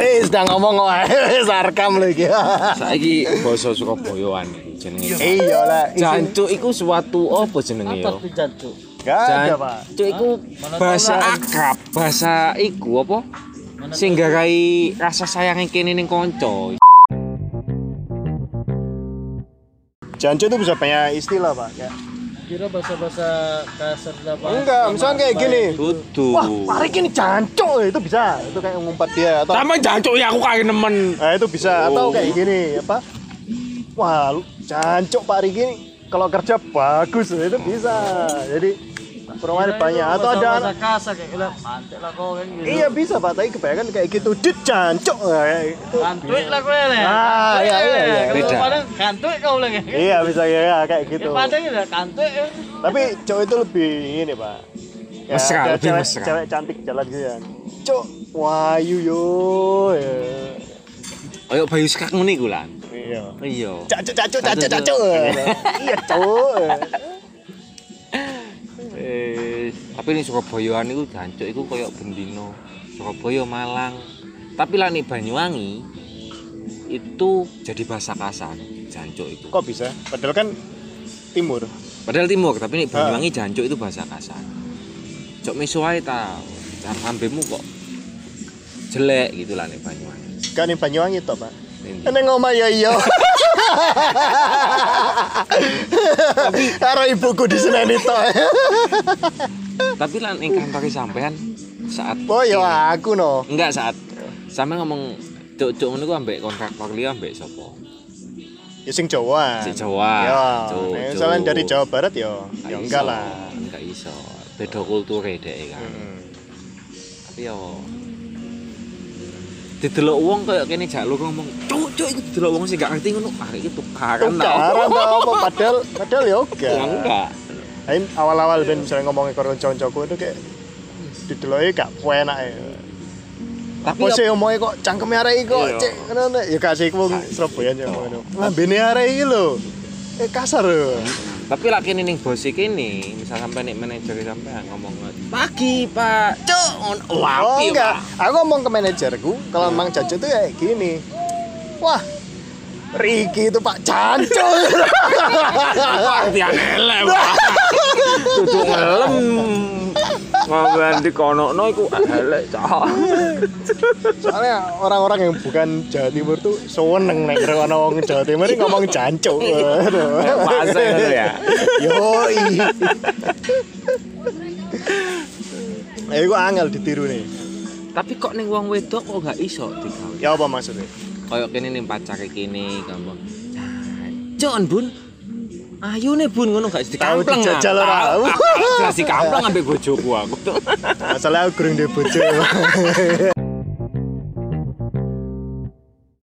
Eh, sedang ngomong wae sarkam lho iki. Saiki basa Surabayaan iki jenenge. Iya lah. Jancuk iku suatu apa jenenge Apa yo? tuh jancuk? Gak ada, Pak. Jancuk iku bahasa akrab, bahasa iku apa? Sing garai rasa sayang kene ning kanca. Jancu itu bisa banyak istilah, Pak. Kayak, Kira bahasa-bahasa kasar lah Pak. Enggak, misalnya kayak gini. Dudu. Wah, mari gini jancuk itu bisa. Itu kayak ngumpat dia atau Tambah jancuk ya aku kayak nemen. Nah, itu bisa atau kayak gini, apa? Wah, lu jancuk Pak Riki ini kalau kerja bagus itu bisa. Jadi perumahan banyak atau ada kasar kayak gila. Mantek lah kau kan gitu. Iya bisa Pak, tapi kebanyakan kayak gitu. Dit jancuk. Nah, kayak gitu. Kantuik lah kau ya. Ah, iya, iya, iya. Beda. Kantuik kau lagi. Iya bisa ya kayak gitu. Ya Padang ya kantuik ya. Tapi cowok itu lebih ini Pak. Ya, Mesra, lebih cewek, mesra. Cewek cantik jalan gitu ya. Cok, wayu yo. Ya. Ayo bayu sekak ngene iku lan. Iya. Iya. Cacuk, cacuk, cacuk, cacuk. Iya, cowok. Tapi ning Surabayaan iku jancuk iku koyo bendino. Surabaya Malang. Tapi lah nih Banyuwangi itu jadi bahasa kasar jancuk itu. Kok bisa? Padahal kan timur. Padahal timur, tapi nih Banyuwangi jancuk itu bahasa kasar. Cok miso ae ta. Cara ngambemu kok jelek gitu lah nih Banyuwangi. Kan ning Banyuwangi to, Pak. Ini. Neng omah ya iya. Karo ibuku di sini. Tapi lah ning kantor sampean saat Oh ya aku no. enggak saat sampean ngomong cuk-cuk ngono ku ambek kontraktor liya ambek sapa? Ya sing Jawa. Si Jawa. Ya, cuk. misalnya dari Jawa Barat ya, ya enggak lah. Enggak iso. Beda kulture dhek kan. Hmm. Tapi yo didelok wong kayak kene jak lu ngomong cuk cuk iku didelok wong sing gak ngerti ngono ah iki tukaran ta Tukaran ta apa padahal padahal ya enggak. Ya enggak Lain awal-awal ben misalnya ngomongin karo kanca-kancaku itu kayak dideloki gak enak ya. tapi Kok sih ngomongnya kok cangkeme arek iki kok Iya. cek ngono ya kasih wong Surabaya aja ngono. Lambene arek iki lho. Eh kasar lho. Tapi lak kene ning bos iki kene misal sampe nek manajer sampean ngomong pagi pak. Cuk ngono. Oh, Oh enggak, pak. Aku ngomong ke manajerku kalau emang Jajo itu kayak gini. Wah, Riki itu Pak Janco. wah dia elek pak. Duduk ngelem ngomong di kono no iku elek cah Soalnya orang-orang yang bukan Jawa Timur tuh seneng nek karo ana wong Jawa Timur ngomong Janco. Bahasa itu ya? Yoi. Eh, gua angel ditiru nih. tapi kok ning wong wedok kok gak iso digawe Ya apa maksudnya? kayak kene ning pacare kene kamu Jon bun ayo nih bun ngono gak Tahu dikamplang dijajal ora? jelas dikamplang ambek bojoku aku tuh Masalah aku kurang dia bojo.